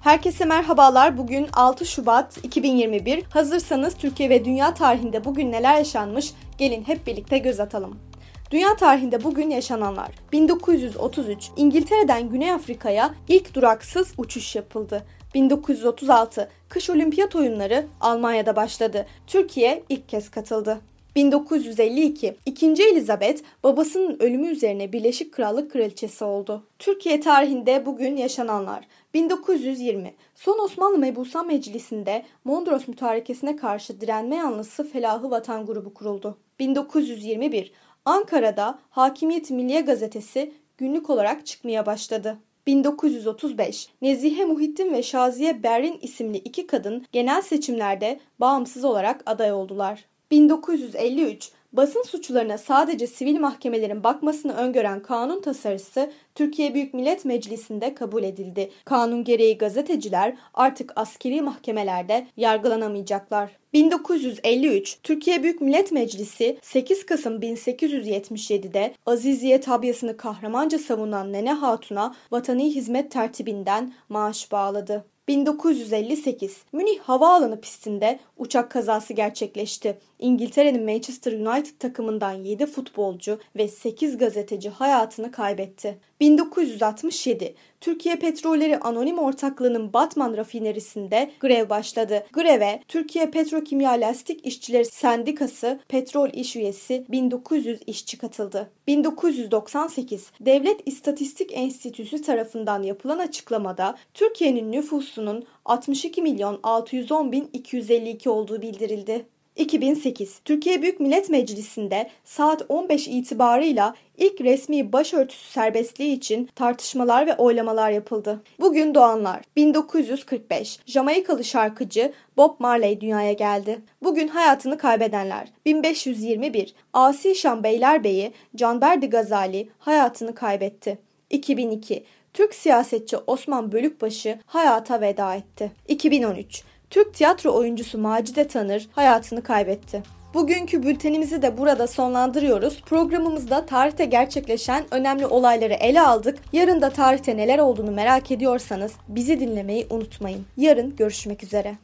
Herkese merhabalar. Bugün 6 Şubat 2021. Hazırsanız Türkiye ve dünya tarihinde bugün neler yaşanmış? Gelin hep birlikte göz atalım. Dünya tarihinde bugün yaşananlar. 1933 İngiltere'den Güney Afrika'ya ilk duraksız uçuş yapıldı. 1936 Kış Olimpiyat Oyunları Almanya'da başladı. Türkiye ilk kez katıldı. 1952 2. Elizabeth babasının ölümü üzerine Birleşik Krallık Kraliçesi oldu. Türkiye tarihinde bugün yaşananlar 1920 Son Osmanlı Mebusan Meclisi'nde Mondros Mütarekesi'ne karşı direnme yanlısı Felahı Vatan Grubu kuruldu. 1921 Ankara'da Hakimiyet Milliye Gazetesi günlük olarak çıkmaya başladı. 1935 Nezihe Muhittin ve Şaziye Berrin isimli iki kadın genel seçimlerde bağımsız olarak aday oldular. 1953 basın suçlarına sadece sivil mahkemelerin bakmasını öngören kanun tasarısı Türkiye Büyük Millet Meclisi'nde kabul edildi. Kanun gereği gazeteciler artık askeri mahkemelerde yargılanamayacaklar. 1953 Türkiye Büyük Millet Meclisi 8 Kasım 1877'de Aziziye tabyasını kahramanca savunan Nene Hatun'a vatani hizmet tertibinden maaş bağladı. 1958 Münih Havaalanı pistinde uçak kazası gerçekleşti. İngiltere'nin Manchester United takımından 7 futbolcu ve 8 gazeteci hayatını kaybetti. 1967 Türkiye Petrolleri Anonim Ortaklığı'nın Batman rafinerisinde grev başladı. Greve Türkiye Petrokimya Lastik İşçileri Sendikası Petrol İş Üyesi 1900 işçi katıldı. 1998 Devlet İstatistik Enstitüsü tarafından yapılan açıklamada Türkiye'nin nüfusunun 62 milyon 610 bin 252 olduğu bildirildi. 2008 Türkiye Büyük Millet Meclisi'nde saat 15 itibarıyla ilk resmi başörtüsü serbestliği için tartışmalar ve oylamalar yapıldı. Bugün doğanlar 1945 Jamaikalı şarkıcı Bob Marley dünyaya geldi. Bugün hayatını kaybedenler 1521 Asi Şam Beylerbeyi Canberdi Gazali hayatını kaybetti. 2002 Türk siyasetçi Osman Bölükbaşı hayata veda etti. 2013 Türk tiyatro oyuncusu Macide Tanır hayatını kaybetti. Bugünkü bültenimizi de burada sonlandırıyoruz. Programımızda tarihte gerçekleşen önemli olayları ele aldık. Yarın da tarihte neler olduğunu merak ediyorsanız bizi dinlemeyi unutmayın. Yarın görüşmek üzere.